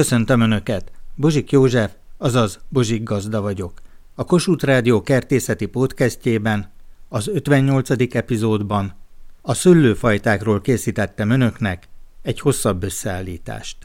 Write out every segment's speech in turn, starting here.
Köszöntöm Önöket! Bozsik József, azaz Bozsik Gazda vagyok. A Kossuth Rádió kertészeti podcastjében, az 58. epizódban a szőlőfajtákról készítettem Önöknek egy hosszabb összeállítást.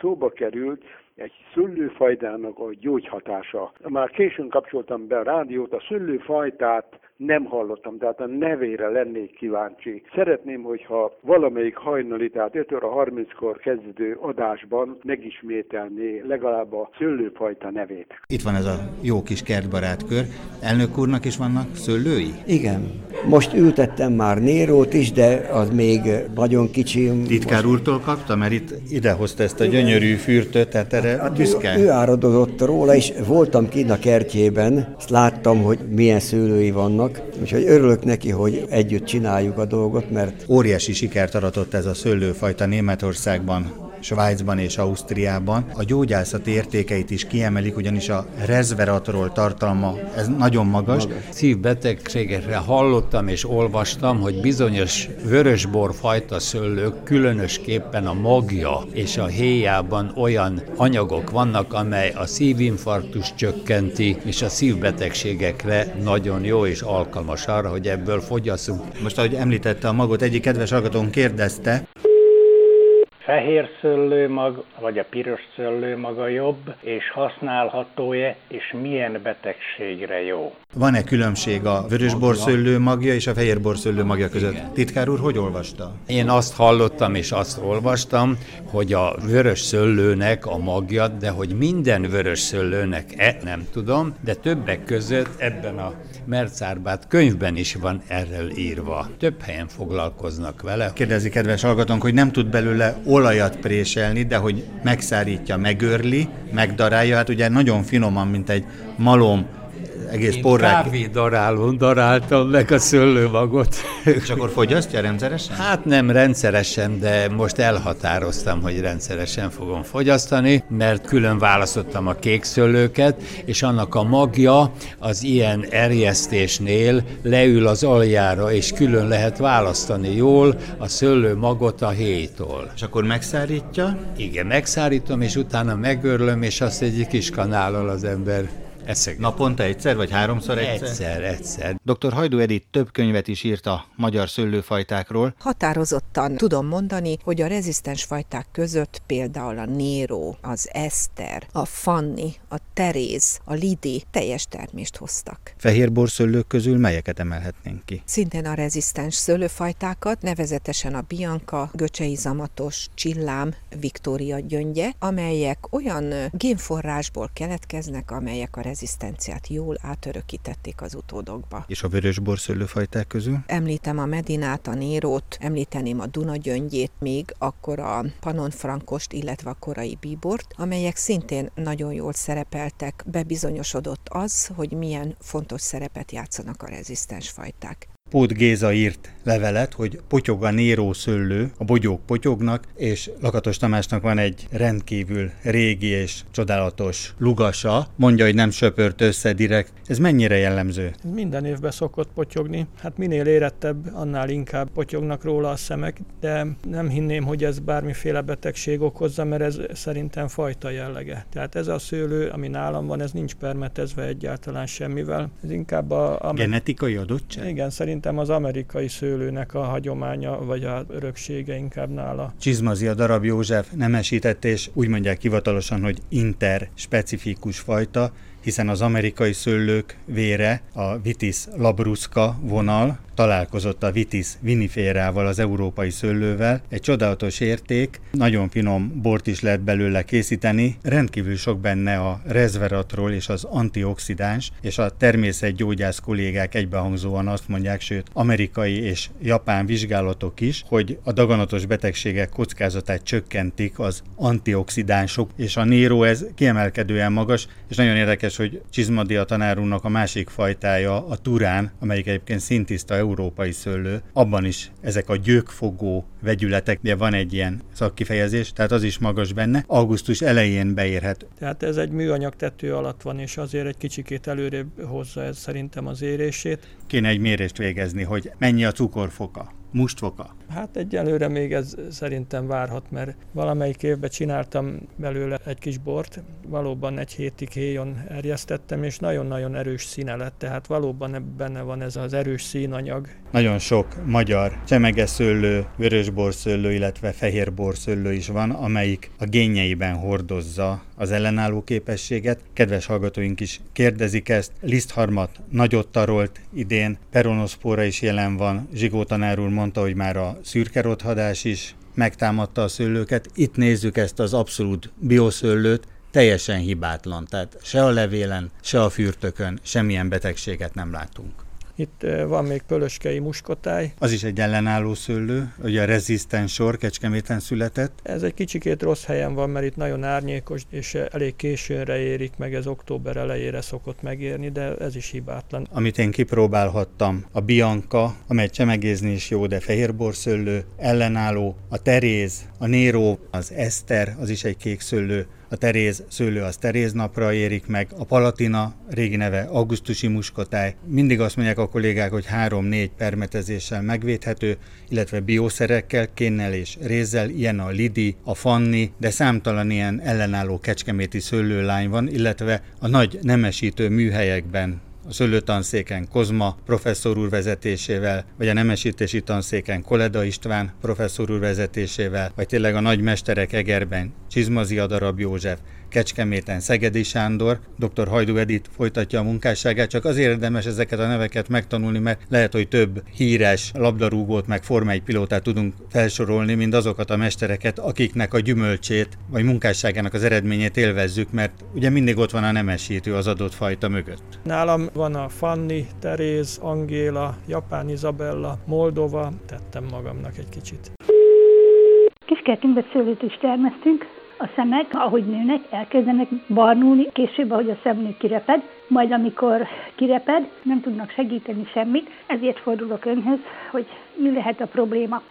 Szóba került egy szőlőfajtának a gyógyhatása. Már későn kapcsoltam be a rádiót, a szőlőfajtát nem hallottam, tehát a nevére lennék kíváncsi. Szeretném, hogyha valamelyik hajnali, tehát 5 óra 30-kor kezdődő adásban megismételné legalább a szőlőfajta nevét. Itt van ez a jó kis kertbarátkör. Elnök úrnak is vannak szőlői? Igen. Most ültettem már Nérót is, de az még nagyon kicsi. Titkár úrtól kapta, mert itt idehozta ezt a gyönyörű fürtöt, tehát erre hát büszke. Ő, ő áradozott róla, és voltam kint a kertjében, és láttam, hogy milyen szőlői vannak, vannak, úgyhogy örülök neki, hogy együtt csináljuk a dolgot, mert... Óriási sikert aratott ez a szőlőfajta Németországban, Svájcban és Ausztriában. A gyógyászati értékeit is kiemelik, ugyanis a resveratrol tartalma, ez nagyon magas. Szívbetegségekre hallottam és olvastam, hogy bizonyos vörösbor fajta szőlők, különösképpen a magja és a héjában olyan anyagok vannak, amely a szívinfarktus csökkenti, és a szívbetegségekre nagyon jó és alkalmas arra, hogy ebből fogyasszunk. Most, ahogy említette a magot, egyik kedves hallgatón kérdezte, fehér szőlőmag vagy a piros szőlőmag a jobb, és használható-e, és milyen betegségre jó? Van-e különbség a vörösbor szőlő magja és a fehérbor szőlő magja között? Igen. Titkár úr, hogy olvasta? Én azt hallottam és azt olvastam, hogy a vörös szőlőnek a magja, de hogy minden vörös szőlőnek-e, nem tudom, de többek között ebben a Mercárbát könyvben is van erről írva. Több helyen foglalkoznak vele. Kérdezi kedves hallgatónk, hogy nem tud belőle olajat préselni, de hogy megszárítja, megörli, megdarálja, hát ugye nagyon finoman, mint egy malom egész porrák. Kávé darálón daráltam meg a szőlőmagot. És akkor fogyasztja rendszeresen? Hát nem rendszeresen, de most elhatároztam, hogy rendszeresen fogom fogyasztani, mert külön választottam a kék szőlőket, és annak a magja az ilyen erjesztésnél leül az aljára, és külön lehet választani jól a szőlő magot a héjtól. És akkor megszárítja? Igen, megszárítom, és utána megörlöm, és azt egy kis kanállal az ember Eszeg. Naponta egyszer, vagy háromszor egyszer? Egyszer, egyszer. Dr. Hajdú Edith több könyvet is írt a magyar szőlőfajtákról. Határozottan tudom mondani, hogy a rezisztens fajták között például a Nero, az Eszter, a Fanny, a Teréz, a Lidi teljes termést hoztak. Fehérborszőlők közül melyeket emelhetnénk ki? Szintén a rezisztens szőlőfajtákat, nevezetesen a Bianca, Göcsei Zamatos, Csillám, Viktória gyöngye, amelyek olyan génforrásból keletkeznek, amelyek a rezisztenciát jól átörökítették az utódokba. És a vörösbor szőlőfajták közül? Említem a Medinát, a Nérót, említeném a Duna gyöngyét, még akkor a Panon Frankost, illetve a korai bíbort, amelyek szintén nagyon jól szerepeltek, bebizonyosodott az, hogy milyen fontos szerepet játszanak a rezisztens fajták. Pót Géza írt levelet, hogy potyog a Néró szőlő, a bogyók potyognak, és Lakatos Tamásnak van egy rendkívül régi és csodálatos lugasa, mondja, hogy nem söpört össze direkt. Ez mennyire jellemző? Minden évben szokott potyogni. Hát minél érettebb, annál inkább potyognak róla a szemek, de nem hinném, hogy ez bármiféle betegség okozza, mert ez szerintem fajta jellege. Tehát ez a szőlő, ami nálam van, ez nincs permetezve egyáltalán semmivel. Ez inkább a... a... Genetikai adottság? Igen, szerintem szerintem az amerikai szőlőnek a hagyománya, vagy a öröksége inkább nála. Csizmazi a darab József nemesített, és úgy mondják hivatalosan, hogy interspecifikus fajta, hiszen az amerikai szőlők vére, a Vitis labrusca vonal találkozott a Vitis viniférával, az európai szőlővel. Egy csodálatos érték, nagyon finom bort is lehet belőle készíteni. Rendkívül sok benne a resveratrol és az antioxidáns, és a természetgyógyász kollégák egybehangzóan azt mondják, sőt amerikai és japán vizsgálatok is, hogy a daganatos betegségek kockázatát csökkentik az antioxidánsok, és a Nero ez kiemelkedően magas, és nagyon érdekes érdekes, hogy Csizmadia tanárúnak a másik fajtája, a turán, amelyik egyébként szintiszta európai szőlő, abban is ezek a gyökfogó vegyületek, de van egy ilyen szakkifejezés, tehát az is magas benne. Augusztus elején beérhet. Tehát ez egy műanyag tető alatt van, és azért egy kicsikét előrébb hozza ez szerintem az érését. Kéne egy mérést végezni, hogy mennyi a cukorfoka mustfoka? Hát egyelőre még ez szerintem várhat, mert valamelyik évben csináltam belőle egy kis bort, valóban egy hétig héjon erjesztettem, és nagyon-nagyon erős színe lett, tehát valóban benne van ez az erős színanyag. Nagyon sok magyar csemegeszőlő, vörösborszőlő, illetve fehérborszőlő is van, amelyik a génjeiben hordozza az ellenálló képességet. Kedves hallgatóink is kérdezik ezt. Lisztharmat nagyot tarolt idén, peronoszpóra is jelen van. Zsigó tanár úr mondta, hogy már a szürkerothadás is megtámadta a szőlőket. Itt nézzük ezt az abszolút bioszőlőt, teljesen hibátlan. Tehát se a levélen, se a fürtökön semmilyen betegséget nem látunk. Itt van még pölöskei muskotáj. Az is egy ellenálló szőlő, ugye a rezisztens sor Kecskeméten született. Ez egy kicsikét rossz helyen van, mert itt nagyon árnyékos, és elég későnre érik meg, ez október elejére szokott megérni, de ez is hibátlan. Amit én kipróbálhattam, a Bianca, amely csemegézni is jó, de fehérborszőlő, ellenálló, a Teréz, a Nero, az Eszter, az is egy kék szőlő, a teréz szőlő az teréz napra érik meg, a palatina, régi neve augusztusi muskotáj. Mindig azt mondják a kollégák, hogy 3-4 permetezéssel megvédhető, illetve bioszerekkel, kénnel és rézzel, ilyen a lidi, a fanni, de számtalan ilyen ellenálló kecskeméti szőlőlány van, illetve a nagy nemesítő műhelyekben a szőlőtanszéken Kozma professzor úr vezetésével, vagy a nemesítési tanszéken Koleda István professzor úr vezetésével, vagy tényleg a nagy mesterek Egerben Csizmazi Adarab József, Kecskeméten Szegedi Sándor, dr. Hajdú Edit folytatja a munkásságát, csak azért érdemes ezeket a neveket megtanulni, mert lehet, hogy több híres labdarúgót meg Forma 1 pilótát tudunk felsorolni, mint azokat a mestereket, akiknek a gyümölcsét vagy munkásságának az eredményét élvezzük, mert ugye mindig ott van a nemesítő az adott fajta mögött. Nálam van a Fanni, Teréz, Angéla, Japán Izabella, Moldova, tettem magamnak egy kicsit. Kiskertünkbe szőlőt is termesztünk, a szemek, ahogy nőnek, elkezdenek barnulni, később, ahogy a szemnő kireped, majd amikor kireped, nem tudnak segíteni semmit, ezért fordulok önhöz, hogy mi lehet a probléma.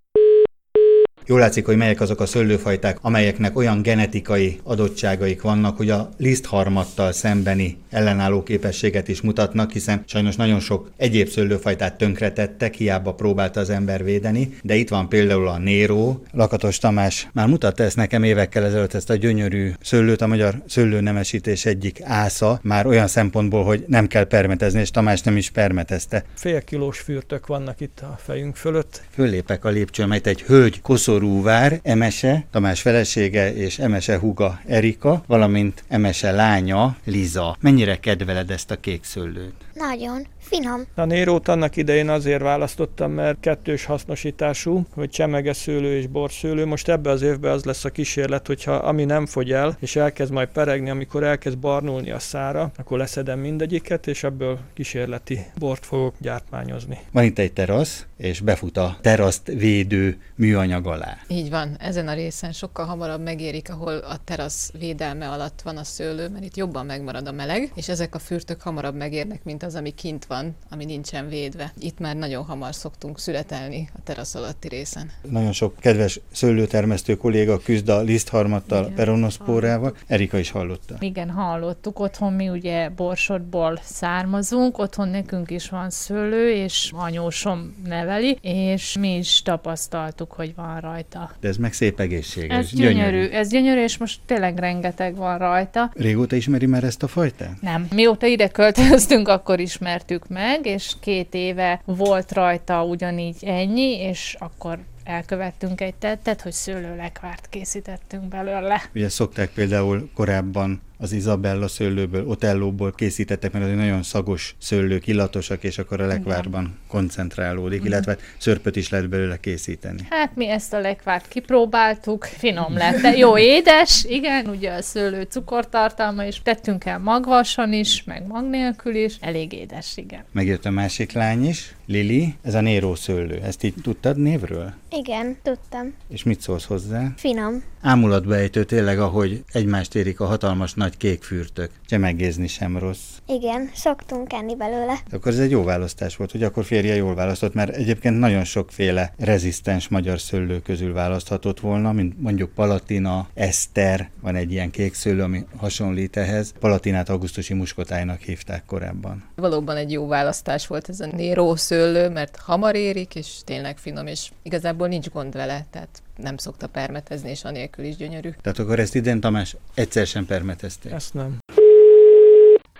Jól látszik, hogy melyek azok a szőlőfajták, amelyeknek olyan genetikai adottságaik vannak, hogy a lisztharmattal szembeni ellenálló képességet is mutatnak, hiszen sajnos nagyon sok egyéb szőlőfajtát tönkretettek, hiába próbálta az ember védeni, de itt van például a Néró. Lakatos Tamás már mutatta ezt nekem évekkel ezelőtt ezt a gyönyörű szőlőt, a magyar szőlőnemesítés egyik ásza, már olyan szempontból, hogy nem kell permetezni, és Tamás nem is permetezte. Fél kilós fürtök vannak itt a fejünk fölött. Föllépek a lépcsőn, mert egy hölgy koszor Koszorúvár, Emese, Tamás felesége és Emese húga Erika, valamint Emese lánya Liza. Mennyire kedveled ezt a kék szőlőt? Nagyon. Finom. A nérót annak idején azért választottam, mert kettős hasznosítású, hogy csemege szőlő és borszőlő. Most ebbe az évben az lesz a kísérlet, hogyha ami nem fogy el, és elkezd majd peregni, amikor elkezd barnulni a szára, akkor leszedem mindegyiket, és ebből kísérleti bort fogok gyártmányozni. Van itt egy terasz, és befut a teraszt védő műanyag alá. Így van, ezen a részen sokkal hamarabb megérik, ahol a terasz védelme alatt van a szőlő, mert itt jobban megmarad a meleg, és ezek a fürtök hamarabb megérnek, mint az, ami kint van, ami nincsen védve. Itt már nagyon hamar szoktunk születelni a terasz alatti részen. Nagyon sok kedves szőlőtermesztő kolléga küzd a lisztharmattal, peronoszpórával. Erika is hallotta. Igen, hallottuk. Otthon mi ugye borsodból származunk, otthon nekünk is van szőlő, és anyósom neveli, és mi is tapasztaltuk, hogy van rajta. De ez meg szép egészséges. Ez gyönyörű. gyönyörű. Ez gyönyörű, és most tényleg rengeteg van rajta. Régóta ismeri már ezt a fajtát? Nem. Mióta ide költöztünk, akkor ismertük meg, és két éve volt rajta ugyanígy ennyi, és akkor elkövettünk egy tettet, hogy szőlőlekvárt készítettünk belőle. Ugye szokták például korábban az Isabella szőlőből, Otellóból készítettek, mert az egy nagyon szagos szőlők, illatosak, és akkor a lekvárban Igen. koncentrálódik, Igen. illetve szörpöt is lehet belőle készíteni. Hát mi ezt a lekvárt kipróbáltuk, finom lett, de jó édes, igen, ugye a szőlő cukortartalma is, tettünk el magvasan is, meg mag nélkül is, elég édes, igen. Megjött a másik lány is, Lili, ez a Néró szőlő, ezt így tudtad névről? Igen, tudtam. És mit szólsz hozzá? Finom. Ámulatba ejtő tényleg, ahogy egymást érik a hatalmas nagy kék fürtök. Csemegézni sem rossz. Igen, szoktunk enni belőle. Akkor ez egy jó választás volt, hogy akkor férje jól választott, mert egyébként nagyon sokféle rezisztens magyar szőlő közül választhatott volna, mint mondjuk Palatina, Eszter, van egy ilyen kék szőlő, ami hasonlít ehhez. Palatinát augusztusi muskotájnak hívták korábban. Valóban egy jó választás volt ez a Nero szőlő, mert hamar érik, és tényleg finom, és igazából nincs gond vele, tehát nem szokta permetezni, és anélkül is gyönyörű. Tehát akkor ezt idén Tamás egyszer sem permetezték? Ezt nem.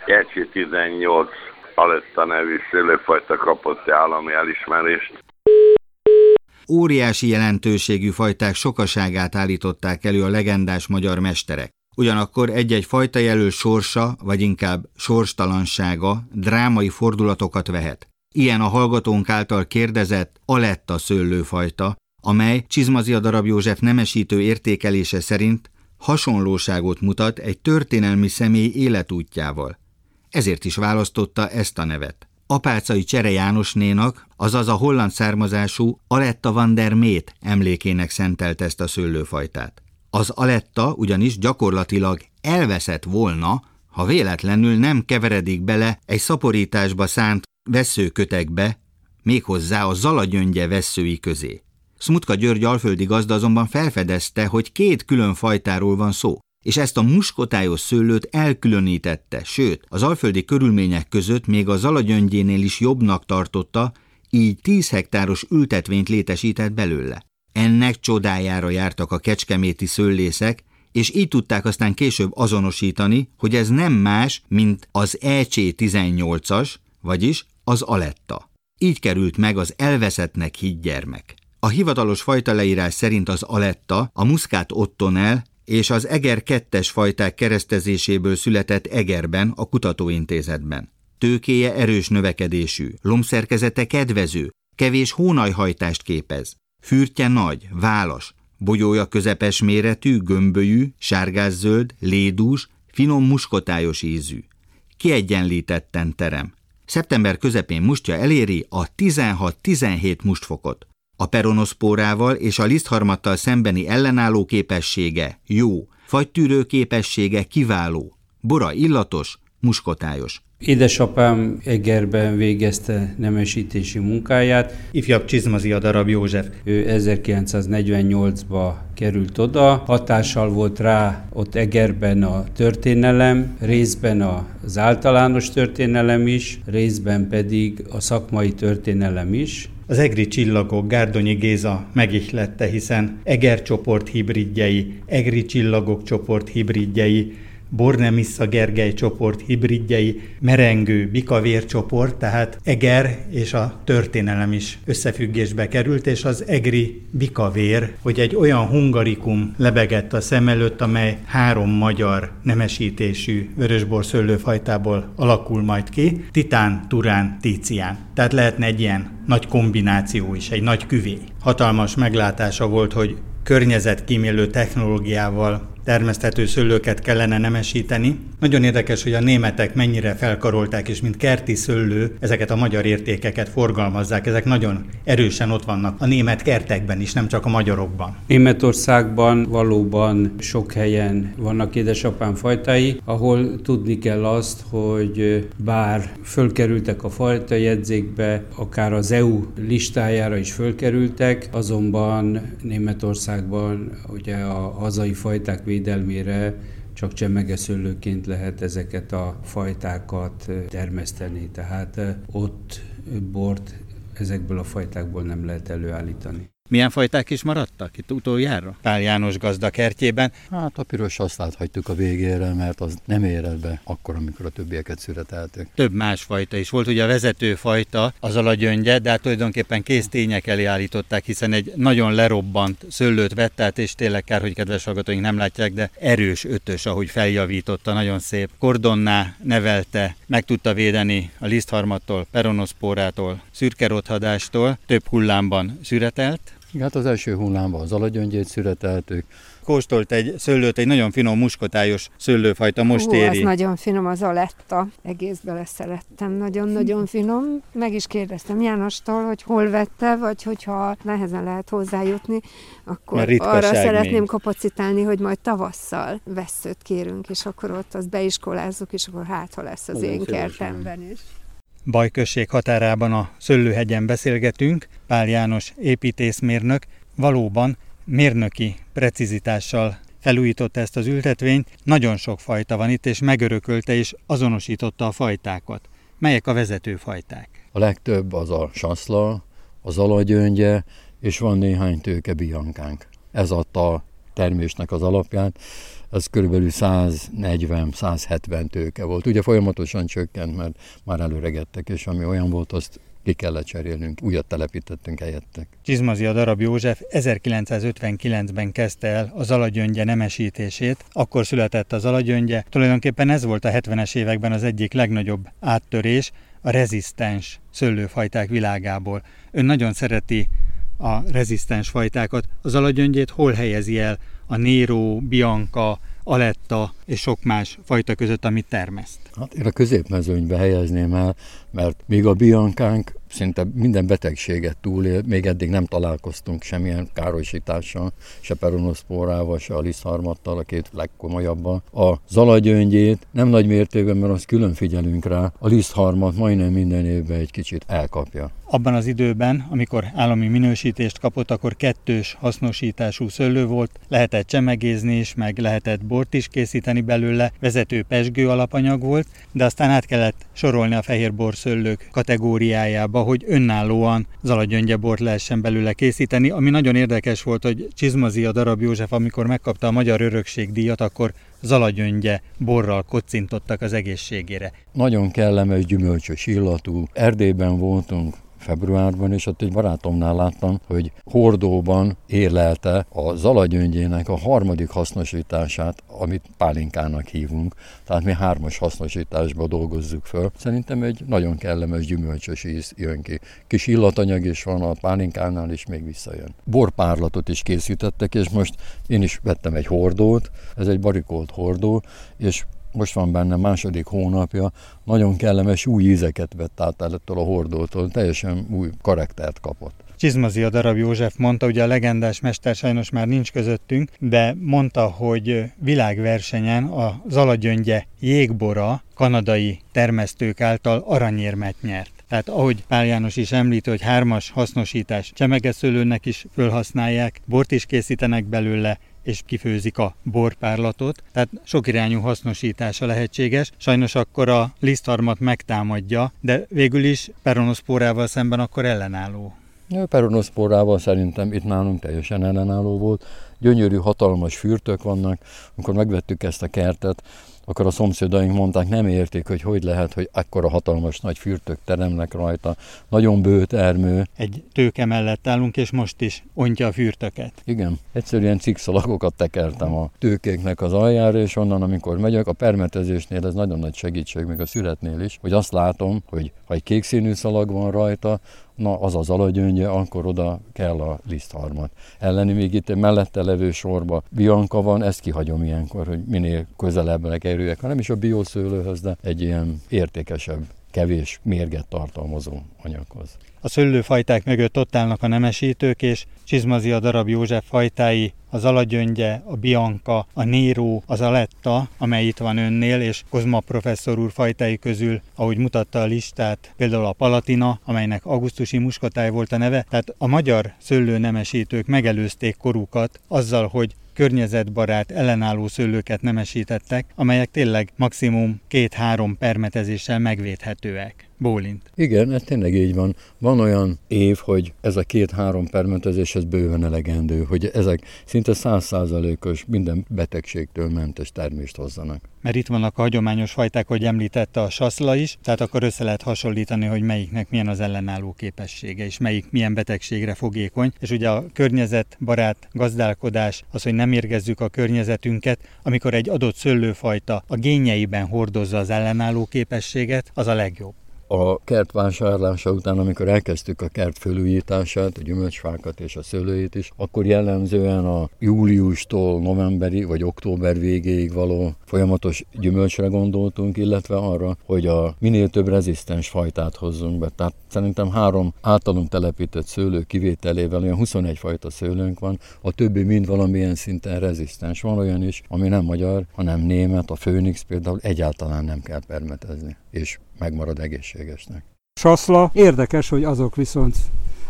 Kecsi 18 Aletta nevű szőlőfajta kapott állami elismerést. Óriási jelentőségű fajták sokaságát állították elő a legendás magyar mesterek. Ugyanakkor egy-egy fajta jelöl sorsa, vagy inkább sorstalansága drámai fordulatokat vehet. Ilyen a hallgatónk által kérdezett Aletta szőlőfajta, amely Csizmazia darab József nemesítő értékelése szerint hasonlóságot mutat egy történelmi személy életútjával. Ezért is választotta ezt a nevet. Apácai Csere Jánosnénak, azaz a holland származású Aletta van der Mét emlékének szentelt ezt a szőlőfajtát. Az Aletta ugyanis gyakorlatilag elveszett volna, ha véletlenül nem keveredik bele egy szaporításba szánt veszőkötekbe, méghozzá a zalagyöngye veszői közé. Smutka György alföldi gazda azonban felfedezte, hogy két külön fajtáról van szó, és ezt a muskotályos szőlőt elkülönítette, sőt, az alföldi körülmények között még a zalagyöngyénél is jobbnak tartotta, így 10 hektáros ültetvényt létesített belőle. Ennek csodájára jártak a kecskeméti szőlészek, és így tudták aztán később azonosítani, hogy ez nem más, mint az EC18-as, vagyis az Aletta. Így került meg az elveszettnek hitt gyermek. A hivatalos fajta leírás szerint az Aletta, a Muscat Ottonel és az Eger kettes fajták keresztezéséből született Egerben, a kutatóintézetben. Tőkéje erős növekedésű, lombszerkezete kedvező, kevés hónajhajtást képez. Fürtje nagy, válas, bogyója közepes méretű, gömbölyű, sárgászöld, lédús, finom muskotályos ízű. Kiegyenlítetten terem. Szeptember közepén mustja eléri a 16-17 mustfokot. A peronoszpórával és a lisztharmattal szembeni ellenálló képessége jó, fagytűrő képessége kiváló, bora illatos, muskotályos. Édesapám Egerben végezte nemesítési munkáját. Ifjabb Csizmazia darab József. Ő 1948-ba került oda. Hatással volt rá ott Egerben a történelem, részben az általános történelem is, részben pedig a szakmai történelem is. Az egri csillagok Gárdonyi Géza megihlette, hiszen Eger csoport hibridjei, egri csillagok csoport hibridjei, Bornemissa Gergely csoport hibridjei, merengő bikavér csoport, tehát Eger és a történelem is összefüggésbe került, és az egri bikavér, hogy egy olyan hungarikum lebegett a szem előtt, amely három magyar nemesítésű vörösbor szőlőfajtából alakul majd ki, titán, turán, tícián. Tehát lehetne egy ilyen nagy kombináció is, egy nagy küvé. Hatalmas meglátása volt, hogy környezetkímélő technológiával termeszthető szőlőket kellene nemesíteni. Nagyon érdekes, hogy a németek mennyire felkarolták, és mint kerti szőlő ezeket a magyar értékeket forgalmazzák. Ezek nagyon erősen ott vannak a német kertekben is, nem csak a magyarokban. Németországban valóban sok helyen vannak édesapám fajtái, ahol tudni kell azt, hogy bár fölkerültek a fajta jegyzékbe, akár az EU listájára is fölkerültek, azonban Németországban ugye a hazai fajták védelmére csak csemegeszőlőként lehet ezeket a fajtákat termeszteni, tehát ott bort ezekből a fajtákból nem lehet előállítani. Milyen fajták is maradtak itt utoljára? Pál János gazda kertjében. Hát a piros azt hagytuk a végére, mert az nem érett be akkor, amikor a többieket születeltük. Több más fajta is volt, ugye a vezető fajta az alagyöngye, de hát tulajdonképpen kész tények elé állították, hiszen egy nagyon lerobbant szőlőt vett át, és tényleg kár, hogy kedves hallgatóink nem látják, de erős ötös, ahogy feljavította, nagyon szép. Kordonná nevelte, meg tudta védeni a lisztharmattól, peronoszpórától, szürkerothadástól, több hullámban szüretelt, Hát az első hullámban az alagyöngyét szüreteltük, kóstolt egy szőlőt, egy nagyon finom muskotályos szőlőfajta most Hú, éri. az nagyon finom, az aletta. Egész beleszerettem, nagyon-nagyon finom. Meg is kérdeztem Jánostól, hogy hol vette, vagy hogyha nehezen lehet hozzájutni, akkor arra szeretném még. kapacitálni, hogy majd tavasszal veszőt kérünk, és akkor ott azt beiskolázzuk, és akkor hát, ha lesz az én kertemben is. Bajközség határában a Szöllőhegyen beszélgetünk, Pál János építészmérnök valóban mérnöki precizitással felújította ezt az ültetvényt. Nagyon sok fajta van itt, és megörökölte és azonosította a fajtákat. Melyek a vezető fajták? A legtöbb az a saszla, az alagyöngye, és van néhány tőke biankánk. Ez adta termésnek az alapját, ez körülbelül 140-170 tőke volt. Ugye folyamatosan csökkent, mert már előregettek, és ami olyan volt, azt ki kellett cserélnünk, újat telepítettünk helyettek. Csizmazia darab József 1959-ben kezdte el az alagyöngye nemesítését, akkor született az alagyöngye. Tulajdonképpen ez volt a 70-es években az egyik legnagyobb áttörés a rezisztens szőlőfajták világából. Ön nagyon szereti a rezisztens fajtákat. Az alagyöngyét hol helyezi el a Nero, Bianca, Aletta és sok más fajta között, amit termeszt? Hát én a középmezőnybe helyezném el, mert még a biankánk szinte minden betegséget túlél, még eddig nem találkoztunk semmilyen károsítással, se peronoszpórával, se a liszharmattal, a két legkomolyabban. A zalagyöngyét nem nagy mértékben, mert azt külön figyelünk rá, a liszharmat majdnem minden évben egy kicsit elkapja. Abban az időben, amikor állami minősítést kapott, akkor kettős hasznosítású szőlő volt, lehetett csemegézni is, meg lehetett bort is készíteni belőle, vezető pesgő alapanyag volt, de aztán át kellett sorolni a fehér borszőlők kategóriájába, hogy önállóan zalagyöngyebort lehessen belőle készíteni, ami nagyon érdekes volt, hogy Csizmazi a darab József, amikor megkapta a Magyar Örökség díjat, akkor zalagyöngye borral kocintottak az egészségére. Nagyon kellemes, gyümölcsös illatú. Erdélyben voltunk februárban, és ott egy barátomnál láttam, hogy hordóban érlelte a zalagyöngyének a harmadik hasznosítását, amit pálinkának hívunk. Tehát mi hármas hasznosításba dolgozzuk föl. Szerintem egy nagyon kellemes gyümölcsös íz jön ki. Kis illatanyag is van a pálinkánál, és még visszajön. Borpárlatot is készítettek, és most én is vettem egy hordót, ez egy barikolt hordó, és most van benne második hónapja, nagyon kellemes új ízeket vett át ettől a hordótól, teljesen új karaktert kapott. Csizmazi a darab József mondta, ugye a legendás mester sajnos már nincs közöttünk, de mondta, hogy világversenyen a Zalagyöngye jégbora kanadai termesztők által aranyérmet nyert. Tehát ahogy Pál János is említi, hogy hármas hasznosítás csemegeszőlőnek is fölhasználják, bort is készítenek belőle, és kifőzik a borpárlatot, tehát sok irányú hasznosítása lehetséges. Sajnos akkor a lisztharmat megtámadja, de végül is peronoszpórával szemben akkor ellenálló. A peronoszpórával szerintem itt nálunk teljesen ellenálló volt. Gyönyörű, hatalmas fürtök vannak. Amikor megvettük ezt a kertet, akkor a szomszédaink mondták, nem értik, hogy hogy lehet, hogy akkora hatalmas nagy fürtök teremnek rajta, nagyon bő termő. Egy tőke mellett állunk, és most is ontja a fürtöket. Igen, egyszerűen cikszalagokat tekertem a tőkéknek az aljára, és onnan, amikor megyek, a permetezésnél ez nagyon nagy segítség, még a születnél is, hogy azt látom, hogy ha egy kék színű szalag van rajta, na az az alagyöngye, akkor oda kell a lisztharmat. Elleni még itt mellette levő sorba bianka van, ezt kihagyom ilyenkor, hogy minél közelebb kerüljek, ha nem is a bioszőlőhöz, de egy ilyen értékesebb, kevés mérget tartalmazó anyaghoz. A szőlőfajták mögött ott állnak a nemesítők, és Csizmazi a darab József fajtái, az alagyöngye, a bianca, a néró, az aletta, amely itt van önnél, és Kozma professzor úr fajtái közül, ahogy mutatta a listát, például a palatina, amelynek augusztusi muskotáj volt a neve, tehát a magyar szőlőnemesítők megelőzték korukat azzal, hogy környezetbarát, ellenálló szőlőket nemesítettek, amelyek tényleg maximum két-három permetezéssel megvédhetőek. Bólint. Igen, ez tényleg így van. Van olyan év, hogy ez a két-három permetezés ez bőven elegendő, hogy ezek szinte százszázalékos minden betegségtől mentes termést hozzanak. Mert itt vannak a hagyományos fajták, hogy említette a saszla is, tehát akkor össze lehet hasonlítani, hogy melyiknek milyen az ellenálló képessége, és melyik milyen betegségre fogékony. És ugye a környezetbarát gazdálkodás, az, hogy nem érgezzük a környezetünket, amikor egy adott szőlőfajta a génjeiben hordozza az ellenálló képességet, az a legjobb. A kert vásárlása után, amikor elkezdtük a kert fölújítását, a gyümölcsfákat és a szőlőit is, akkor jellemzően a júliustól novemberi vagy október végéig való folyamatos gyümölcsre gondoltunk, illetve arra, hogy a minél több rezisztens fajtát hozzunk be. Tehát szerintem három általunk telepített szőlő kivételével olyan 21 fajta szőlőnk van, a többi mind valamilyen szinten rezisztens. Van olyan is, ami nem magyar, hanem német, a Főnix például egyáltalán nem kell permetezni, és megmarad egészségesnek. Saszla, érdekes, hogy azok viszont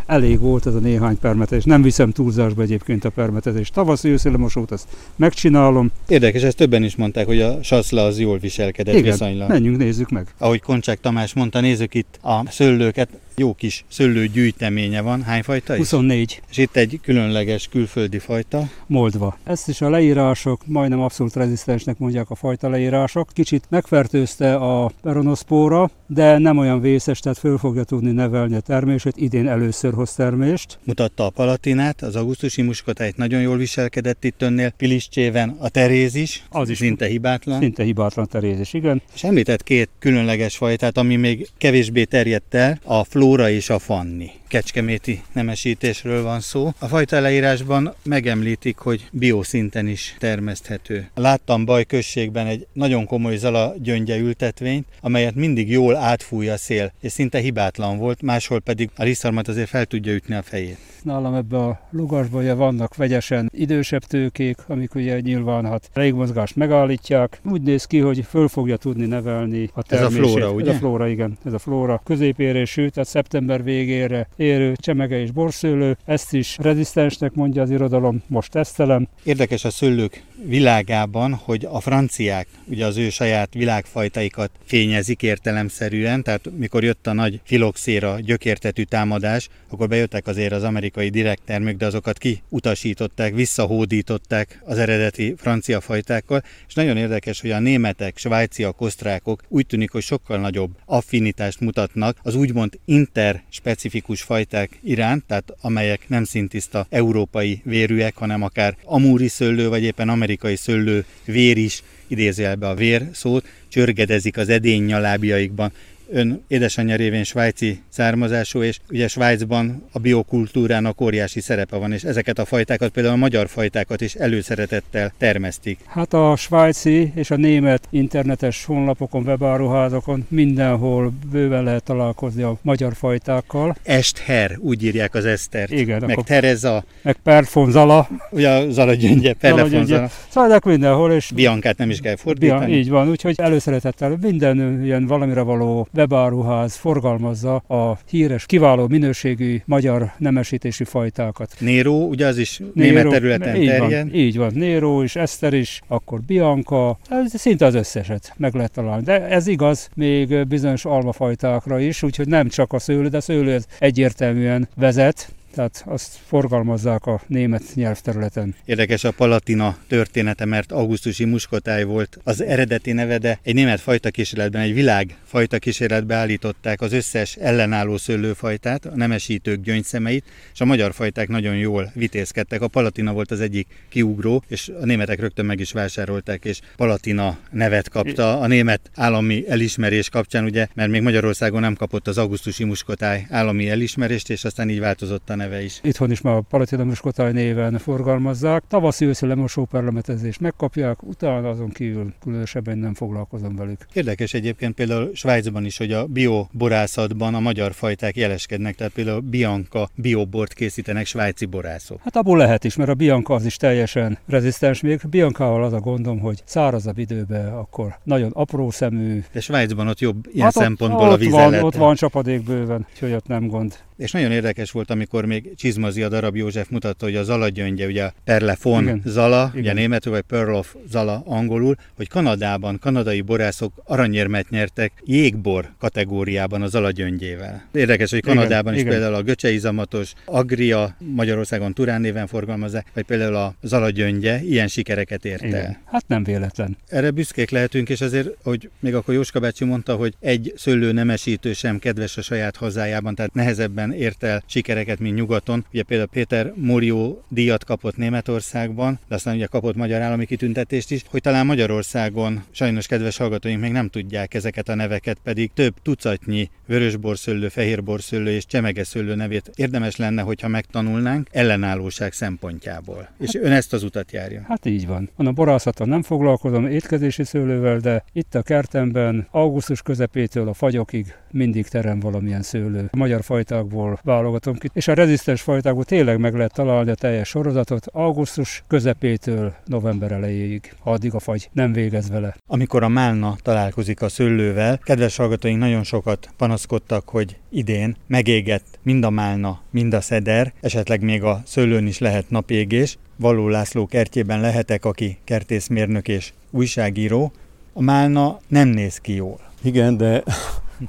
elég volt ez a néhány permetezés. Nem viszem túlzásba egyébként a permetezés. Tavaszi őszéle mosót azt megcsinálom. Érdekes, ezt többen is mondták, hogy a saszla az jól viselkedett Igen, viszonylag. menjünk, nézzük meg. Ahogy Koncsák Tamás mondta, nézzük itt a szőlőket. Jó kis szőlő gyűjteménye van. Hány fajta is? 24. És itt egy különleges külföldi fajta. Moldva. Ezt is a leírások majdnem abszolút rezisztensnek mondják a fajta leírások. Kicsit megfertőzte a peronoszpóra, de nem olyan vészes, tehát föl fogja tudni nevelni a termését. Idén először hoz termést. Mutatta a palatinát, az augusztusi muskotáit nagyon jól viselkedett itt önnél. Piliscséven a teréz is, az is szinte hibátlan. Szinte hibátlan teréz is, igen. És említett két különleges fajtát, ami még kevésbé terjedt el, a Flóra és a Fanni. Kecskeméti nemesítésről van szó. A fajta leírásban megemlítik, hogy bioszinten is termeszthető. Láttam Baj községben egy nagyon komoly zala gyöngye ültetvényt, amelyet mindig jól átfúj a szél, és szinte hibátlan volt, máshol pedig a liszarmat azért fel tudja ütni a fejét. Nálam ebbe a lugasban ugye vannak vegyesen idősebb tőkék, amik ugye nyilván hát légmozgást megállítják. Úgy néz ki, hogy föl fogja tudni nevelni a termését. Ez a flóra, ugye? Ez a flóra, igen. Ez a flóra középérésű, tehát szeptember végére érő csemege és borszőlő. Ezt is rezisztensnek mondja az irodalom, most tesztelem. Érdekes a szőlők világában, hogy a franciák ugye az ő saját világfajtaikat fényezik értelemszerűen, tehát mikor jött a nagy filoxéra gyökértetű támadás, akkor bejöttek azért az amerikai direkttermők, de azokat kiutasították, visszahódították az eredeti francia fajtákkal, és nagyon érdekes, hogy a németek, svájciak, osztrákok úgy tűnik, hogy sokkal nagyobb affinitást mutatnak az úgymond interspecifikus fajták iránt, tehát amelyek nem szintiszta európai vérűek, hanem akár amúri szőlő, vagy éppen amerikai szőlő vér is, idézőjelbe a vér szót, csörgedezik az edény nyalábjaikban. Ön édesanyja révén svájci származású, és ugye Svájcban a biokultúrának óriási szerepe van, és ezeket a fajtákat, például a magyar fajtákat is előszeretettel termesztik. Hát a svájci és a német internetes honlapokon, webáruházakon mindenhol bőven lehet találkozni a magyar fajtákkal. Esther, úgy írják az Esztert. Igen. Meg akkor, Tereza. Meg Perfonzala. Ugye a Zala gyöngye, Perlefonzala. Szóval mindenhol, és... Biankát nem is kell fordítani. Bian, így van, úgyhogy előszeretettel minden ilyen valamire való webáruház forgalmazza a híres, kiváló minőségű magyar nemesítési fajtákat. Néró, ugye az is Néró, német területen így terjed. Van, így van, Néró is, Eszter is, akkor Bianca, ez szinte az összeset meg lehet találni. De ez igaz még bizonyos almafajtákra is, úgyhogy nem csak a szőlő, de a szőlő egyértelműen vezet, tehát azt forgalmazzák a német nyelvterületen. Érdekes a Palatina története, mert augusztusi muskotáj volt az eredeti neve, de egy német fajta kísérletben, egy világ fajta kísérletbe állították az összes ellenálló szőlőfajtát, a nemesítők gyöngyszemeit, és a magyar fajták nagyon jól vitézkedtek. A Palatina volt az egyik kiugró, és a németek rögtön meg is vásárolták, és Palatina nevet kapta a német állami elismerés kapcsán, ugye, mert még Magyarországon nem kapott az augusztusi muskotáj állami elismerést, és aztán így változott a neve is. Itthon is már a Palatina muskotáj néven forgalmazzák. Tavaszi őszi lemosó perlemetezést megkapják, utána azon kívül különösebben nem foglalkozom velük. Érdekes egyébként például Svájcban is, hogy a bioborászatban a magyar fajták jeleskednek, tehát például Bianca biobort készítenek svájci borászok. Hát abból lehet is, mert a Bianca az is teljesen rezisztens még. Biancával az a gondom, hogy szárazabb időben akkor nagyon apró szemű. De Svájcban ott jobb ilyen hát szempontból ott, a vizelet. Van, ott van csapadék bőven, úgyhogy ott nem gond. És nagyon érdekes volt, amikor még Csizmazi a darab József mutatta, hogy a Zala gyöngye, ugye a Perlefon Igen. Zala, Igen. ugye németül, vagy Pearl of Zala angolul, hogy Kanadában kanadai borászok aranyérmet nyertek jégbor kategóriában a Zala gyöngyével. Érdekes, hogy Igen, Kanadában is igen. például a göcseizamatos Agria, Magyarországon Turán néven forgalmazzák, vagy például a Zala gyöngye ilyen sikereket ért el. Igen. Hát nem véletlen. Erre büszkék lehetünk, és azért, hogy még akkor Jóska bácsi mondta, hogy egy szőlő nemesítő sem kedves a saját hazájában, tehát nehezebben ért el sikereket, mint nyugaton. Ugye például Péter Morió díjat kapott Németországban, de aztán ugye kapott magyar állami kitüntetést is, hogy talán Magyarországon sajnos kedves hallgatóink még nem tudják ezeket a neveket, pedig több tucatnyi vörösborszőlő, fehérborszőlő és csemegeszőlő nevét érdemes lenne, hogyha megtanulnánk ellenállóság szempontjából. És ön ezt az utat járja. Hát így van. Van a borászaton nem foglalkozom étkezési szőlővel, de itt a kertemben augusztus közepétől a fagyokig mindig terem valamilyen szőlő. A magyar fajtákból válogatom ki, és a rezisztens fajtákból tényleg meg lehet találni a teljes sorozatot augusztus közepétől november elejéig, addig a fagy nem végez vele. Amikor a málna találkozik a szőlővel, kedves hallgatóink nagyon sokat panaszkodtak, hogy idén megégett mind a málna, mind a szeder, esetleg még a szőlőn is lehet napégés. Való László kertjében lehetek, aki kertészmérnök és újságíró. A málna nem néz ki jól. Igen, de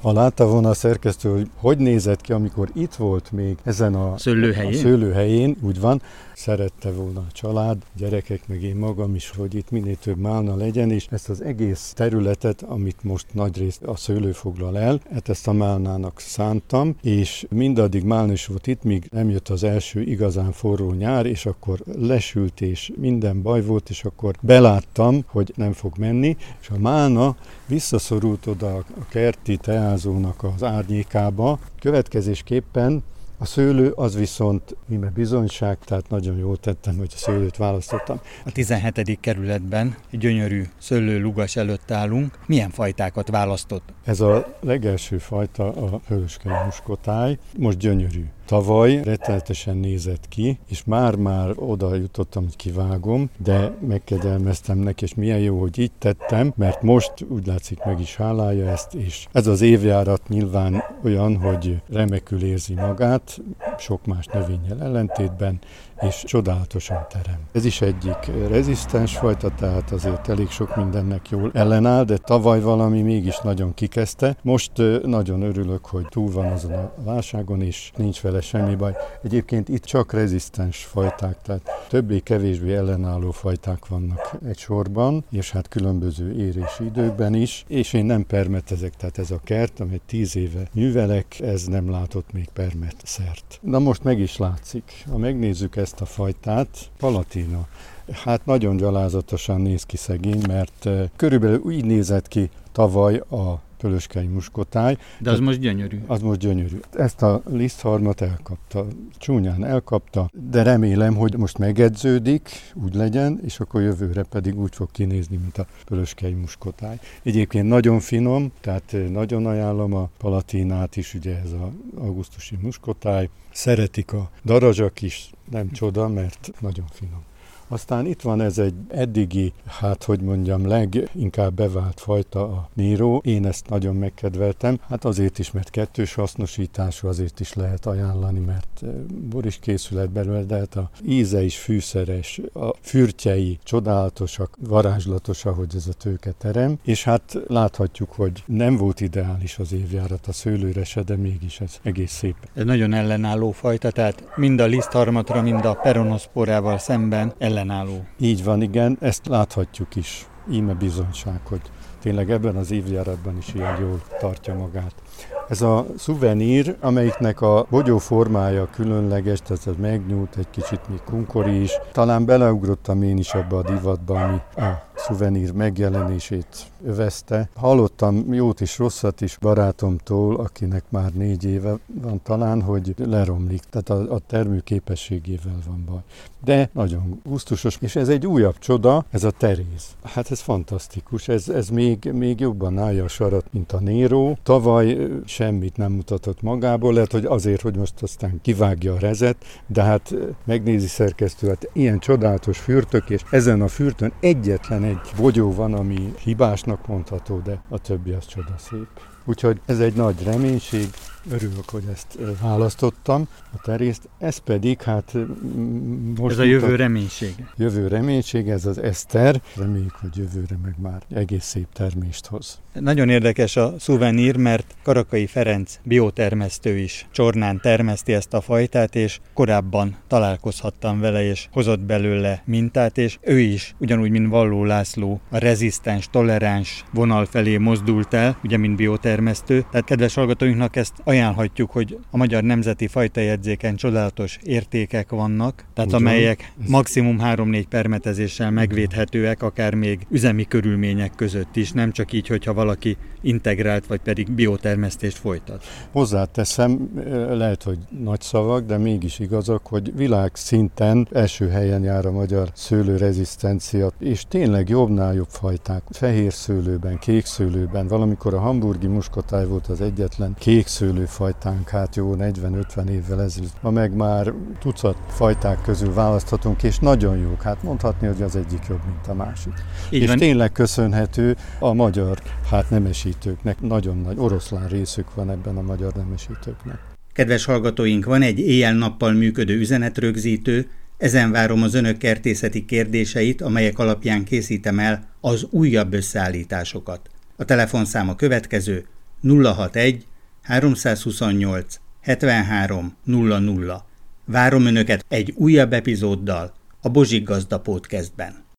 ha látta volna a szerkesztő, hogy hogy nézett ki, amikor itt volt még ezen a szőlőhelyén, a szőlőhelyén úgy van, szerette volna a család, gyerekek, meg én magam is, hogy itt minél több málna legyen, és ezt az egész területet, amit most nagyrészt a szőlő foglal el, hát ezt a málnának szántam, és mindaddig málna is volt itt, míg nem jött az első igazán forró nyár, és akkor lesült, és minden baj volt, és akkor beláttam, hogy nem fog menni, és a málna visszaszorult oda a kerti teázónak az árnyékába, következésképpen a szőlő az viszont íme bizonyság, tehát nagyon jól tettem, hogy a szőlőt választottam. A 17. kerületben gyönyörű szőlő lugas előtt állunk. Milyen fajtákat választott? Ez a legelső fajta a hőskei muskotáj. Most gyönyörű. Tavaly rettenetesen nézett ki, és már-már oda jutottam, hogy kivágom, de megkegyelmeztem neki, és milyen jó, hogy így tettem, mert most úgy látszik meg is hálálja ezt, és ez az évjárat nyilván olyan, hogy remekül érzi magát, sok más növényel ellentétben, és csodálatosan terem. Ez is egyik rezisztens fajta, tehát azért elég sok mindennek jól ellenáll, de tavaly valami mégis nagyon kikezdte. Most nagyon örülök, hogy túl van azon a válságon, és nincs vele semmi baj. Egyébként itt csak rezisztens fajták, tehát többé-kevésbé ellenálló fajták vannak egy sorban, és hát különböző érési időkben is, és én nem permetezek, tehát ez a kert, amely tíz éve művelek, ez nem látott még permet szert. Na most meg is látszik. Ha megnézzük ezt a fajtát, Palatina. Hát nagyon gyalázatosan néz ki szegény, mert körülbelül úgy nézett ki tavaly a pölöskei muskotáj. De az most gyönyörű. Az most gyönyörű. Ezt a lisztharmat elkapta, csúnyán elkapta, de remélem, hogy most megedződik, úgy legyen, és akkor jövőre pedig úgy fog kinézni, mint a pölöskei muskotáj. Egyébként nagyon finom, tehát nagyon ajánlom a palatinát is, ugye ez az augusztusi muskotáj. Szeretik a darazsak is, nem csoda, mert nagyon finom. Aztán itt van ez egy eddigi, hát hogy mondjam, leginkább bevált fajta a Niro. Én ezt nagyon megkedveltem. Hát azért is, mert kettős hasznosítású, azért is lehet ajánlani, mert eh, bor is készület belőle, de hát a íze is fűszeres, a fürtjei csodálatosak, varázslatos, ahogy ez a tőke terem. És hát láthatjuk, hogy nem volt ideális az évjárat a szőlőre se, de mégis ez egész szép. Ez nagyon ellenálló fajta, tehát mind a lisztharmatra, mind a peronoszporával szemben ellenálló. Így van, igen, ezt láthatjuk is. Íme bizonyság, hogy tényleg ebben az évjáratban is ilyen jól tartja magát. Ez a szuvenír, amelyiknek a bogyó formája különleges, tehát ez megnyúlt, egy kicsit még kunkori is. Talán beleugrottam én is abba a divatba, ami a szuvenír megjelenését övezte. Hallottam jót is, rosszat is barátomtól, akinek már négy éve van talán, hogy leromlik, tehát a, a termő képességével van baj. De nagyon gusztusos, és ez egy újabb csoda, ez a teréz. Hát ez fantasztikus, ez, ez még, még jobban állja a sarat, mint a Néró. Tavaly semmit nem mutatott magából, lehet, hogy azért, hogy most aztán kivágja a rezet, de hát megnézi szerkesztő, hát ilyen csodálatos fürtök, és ezen a fürtön egyetlen egy bogyó van, ami hibásnak mondható, de a többi az csodaszép. Úgyhogy ez egy nagy reménység, örülök, hogy ezt választottam, a terészt. Ez pedig, hát most... Ez a jövő mutat, reménység. Jövő reménység, ez az Eszter. Reméljük, hogy jövőre meg már egész szép termést hoz. Nagyon érdekes a szuvenír, mert Karakai Ferenc biotermesztő is Csornán termeszti ezt a fajtát, és korábban találkozhattam vele, és hozott belőle mintát, és ő is, ugyanúgy, mint Valló László, a rezisztens, toleráns vonal felé mozdult el, ugye, mint biotermesztő. Tehát kedves hallgatóinknak ezt ajánlhatjuk, hogy a Magyar Nemzeti Fajtajegyzéken csodálatos értékek vannak, tehát Ugyan, amelyek maximum 3-4 permetezéssel megvédhetőek, akár még üzemi körülmények között is, nem csak így, hogyha valaki integrált vagy pedig biotermesztést folytat. Hozzáteszem, lehet, hogy nagy szavak, de mégis igazak, hogy világszinten első helyen jár a magyar szőlőrezisztencia, és tényleg jobbnál jobb fajták. Fehér szőlőben, kék szőlőben, valamikor a hamburgi muskotáj volt az egyetlen kék szőlőfajtánk, hát jó 40-50 évvel ezelőtt. Ma meg már tucat fajták közül választhatunk, és nagyon jók. Hát mondhatni, hogy az egyik jobb, mint a másik. Így és van. tényleg köszönhető a magyar hát nemesítőknek. Nagyon nagy oroszlán részük van ebben a magyar nemesítőknek. Kedves hallgatóink, van egy éjjel-nappal működő üzenetrögzítő, ezen várom az önök kertészeti kérdéseit, amelyek alapján készítem el az újabb összeállításokat. A telefonszám a következő 061 328 73 00. Várom önöket egy újabb epizóddal a Bozsik Gazda Podcastben.